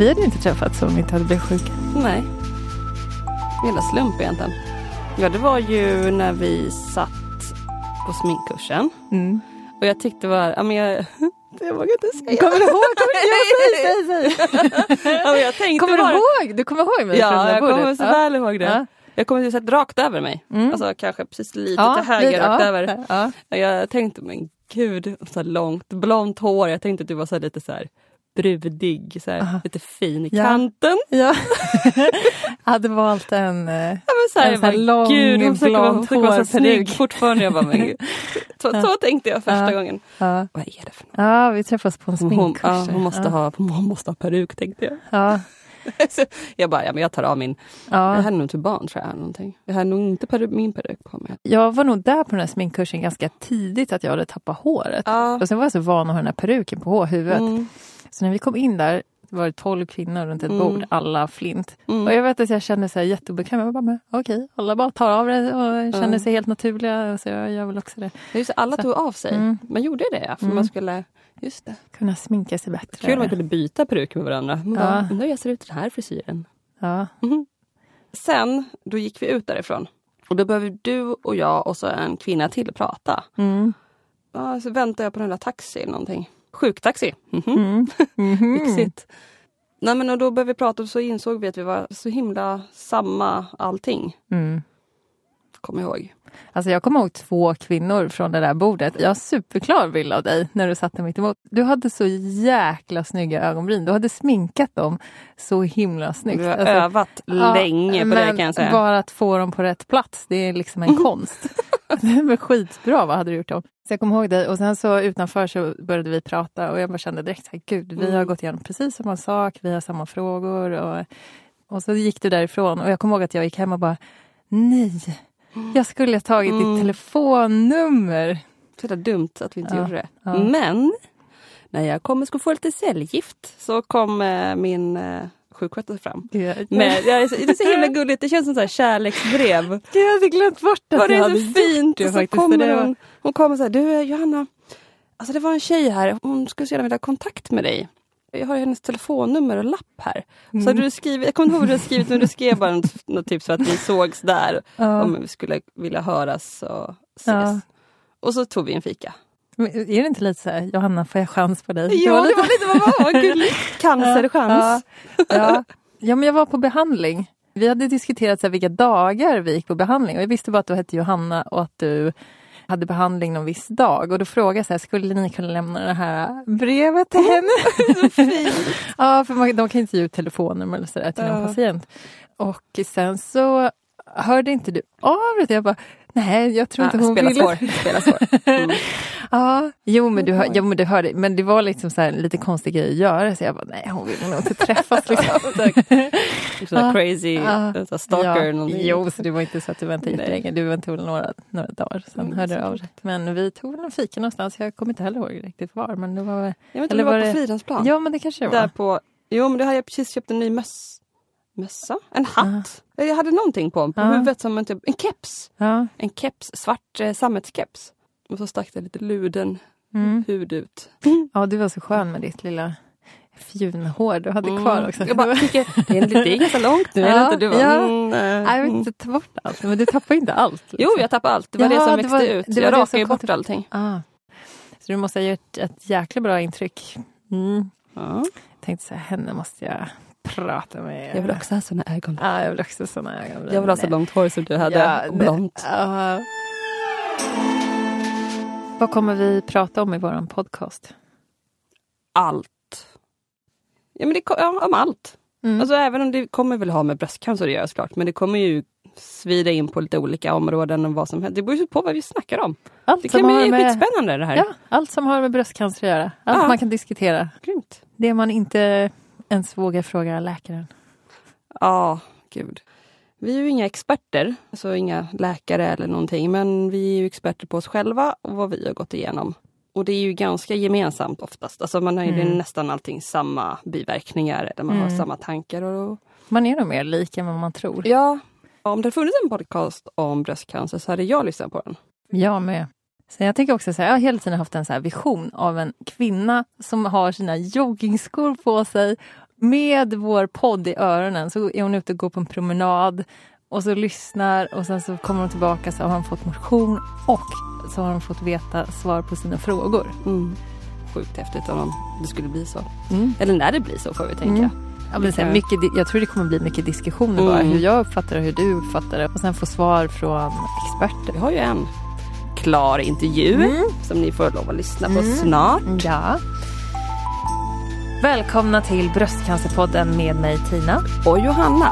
Vi hade inte träffats om vi inte hade blivit sjuka. Nej. Hela slump egentligen. Ja, det var ju när vi satt på sminkkursen. Mm. Och jag tyckte var, ja men jag, jag vågar inte säga. Kommer du ihåg? Kommer, säg, säg, säg. Ja, jag tänkte Kommer du bara, ihåg? Du kommer ihåg mig Ja, jag bordet? kommer så Ja. väl ihåg det. Ja. Jag kommer att sett rakt över mig. Mm. Alltså kanske precis lite Ja, till höger, lite, rakt ja, över. Ja. Jag tänkte, men gud, så långt blont hår. Jag tänkte att du var så lite så här brudig, så här, Aha. lite fin i Ja. kanten. Ja. jag hade valt en... eh, Ja, så här, En jag sån här bara, lång, gud, hon vara, hon vara så snygg fortfarande. Jag bara, men gud. Så, så tänkte jag första Ja. gången. Ja. Vad är det för något? ja, vi träffades på en Hon, sminkkurs. ja, hon, måste ja. ha, hon måste ha peruk tänkte jag. Ja. Så jag bara, ja men jag tar av min. Jag Ja. hade nog till barn tror jag. Någonting. Jag hade nog inte peruk, min peruk på mig. Jag var nog där på den här sminkkursen ganska tidigt att jag hade tappat håret. Ja. Och sen var jag så van att ha den här peruken på huvudet. Mm. Så när vi kom in där var det tolv kvinnor runt ett Mm. bord, alla flint. Mm. Och jag vet att jag kände sig jätteobekväm. Jag bara, men okej, alla bara tar av det och känner Mm. sig helt naturliga. Så jag gör väl också det. Just, alla Så- tog av sig. Mm. Man gjorde det för Mm. man skulle... Just det. Kunna sminka sig bättre. Kul om man kunde byta peruk med varandra. Man Ja. bara, undrar hur jag ser ut i den här frisyren. Ja. Mhm. Sen, då gick vi ut därifrån. Och då behöver du och jag och så en kvinna till prata. Mm. Ja, så väntar jag på den där taxi eller någonting. Sjuktaxi. Mhm. Mm. Mhm. Lyxigt. Nej men och då började vi prata och så insåg vi att vi var så himla samma allting. Mm. Kom jag ihåg. Alltså jag kommer ihåg två kvinnor från det där bordet. Jag har superklar bild av dig när du satt där mitt emot. Du hade så jäkla snygga ögonbryn. Du hade sminkat dem så himla snyggt. Vi har Alltså, övat ja, länge på det kan jag säga. Bara att få dem på rätt plats, det är liksom en konst. det var skitbra, vad hade du gjort dem? Så jag kommer ihåg dig och sen så utanför så började vi prata och jag bara kände direkt här, gud, vi har Mm. gått igenom precis samma sak, vi har samma frågor och, och så gick du därifrån och jag kommer ihåg att jag gick hem och bara, nej, jag skulle ha tagit Mm. ditt telefonnummer. Så dumt att vi inte Ja, gjorde det. ja. Men när jag kom och skulle få lite cellgift så kom eh, min eh, sjuksköterska fram. Gud, är så, det är så himla gulligt, det känns som här kärleksbrev. jag hade glömt bort att du det hade så fint? det Och så faktiskt, kommer var- hon, hon kommer så här, du Johanna, alltså det var en tjej här, hon skulle så gärna vilja ha kontakt med dig. Jag har hennes telefonnummer och lapp här. Mm. Så du skrivit, jag kommer inte ihåg vad du hade skrivit, men du skrev bara något, något typ så att vi sågs där. Ja. Om vi skulle vilja höras och ses. Ja. Och så tog vi en fika. Men Är det inte lite så här, Johanna får jag chans på dig? Ja, det lite- var lite vad var gulligt. Cancerchans. Ja, ja. ja, men jag var på behandling. Vi hade diskuterat så här, vilka dagar vi gick på behandling och jag visste bara att du hette Johanna och att du hade behandling någon viss dag och då frågade jag så här, skulle ni kunna lämna det här brevet till henne? ja, för man, de kan inte ge ut telefonnummer eller sådär till någon Ja. patient. Och sen så hörde inte du av det. Jag bara, nej jag tror inte Ja, hon spela ville. svår. Spela svår. Mm. Ja, jo men du, hör, jo, men du hörde, men det var liksom så här, lite konstig grej att göra så jag bara, nej hon vill nog inte träffas liksom. Sådär Ja. crazy så stalker. Ja, någonting. jo, så det var inte så att du väntade jättelänge. Du väntade väl några, några dagar, sen Mm, hörde du av dig. Men vi tog en fika någonstans, jag kommer inte heller ihåg riktigt var. Men det var, Jag vet inte om det var var på Fridhemsplan. ja men det kanske det Där var. på, jo men det hade jag precis köpt en ny möss, mössa, en hatt. Jag hade någonting på, på Ja. huvudet som en, typ, en keps. Ja, En keps, svart eh, sammetskeps. Och så stack det lite luden mm. hud ut. ja, du var så skön med ditt lilla fjunhår du hade kvar också. Mm. Jag bara tycker, det är, ganska långt nu, Ja? Du bara, ja. mm, Nej, jag vill inte ta bort allt, men du tappar inte allt. Jo, liksom. jag tappade allt. Det var Jaha, det som det växte var- ut. det var jag det som rakade bort allting. Ah. Så du måste ha gjort ett jäkla bra intryck. Mm. Ja. Tänkte så här, henne måste jag prata med. Jag vill också ha såna ögon. Ja, jag vill också såna ögonbryn. Jag vill ha så långt hår som du hade. Ja, blont. Ja. Vad kommer vi prata om i vår podcast? Allt. Ja, men det, ja, om allt. Mm. Alltså även om det kommer väl ha med bröstcancer att göra såklart. Men det kommer ju svida in på lite olika områden och vad som helst. Det beror ju på vad vi snackar om. allt, Det som kan har bli med, skitspännande det här. ja, allt som har med bröstcancer att göra. Allt Ja. man kan diskutera. Grymt. Det man inte ens vågar fråga läkaren. Ja, gud. Vi är ju inga experter, alltså inga läkare eller någonting. Men vi är ju experter på oss själva och vad vi har gått igenom. Och det är ju ganska gemensamt oftast. Alltså man har ju Mm. nästan allting samma biverkningar eller man har Mm. samma tankar. Och, Man är nog mer lik än vad man tror. ja, om det funnits en podcast om bröstcancer så hade jag lyssnat på den. Jag med. Så jag tänker också så här, jag har hela tiden haft en så vision av en kvinna som har sina joggingskor på sig med vår podd i öronen så är hon ute och går på en promenad och så lyssnar och sen så kommer hon tillbaka så har hon fått motion och så har hon fått veta svar på sina frågor. Mm. Sjukt häftigt om det skulle bli så. Mm. Eller när det blir så får vi tänka. Mm. Ja, men sen mycket, di- jag tror det kommer bli mycket diskussioner bara. Mm. Hur jag uppfattar det och hur du uppfattar det. Och sen få svar från experter. Vi har ju en klar intervju Mm. som ni får lov att lyssna på Mm. snart. Ja. Välkomna till Bröstcancerpodden med mig Tina. Och Johanna.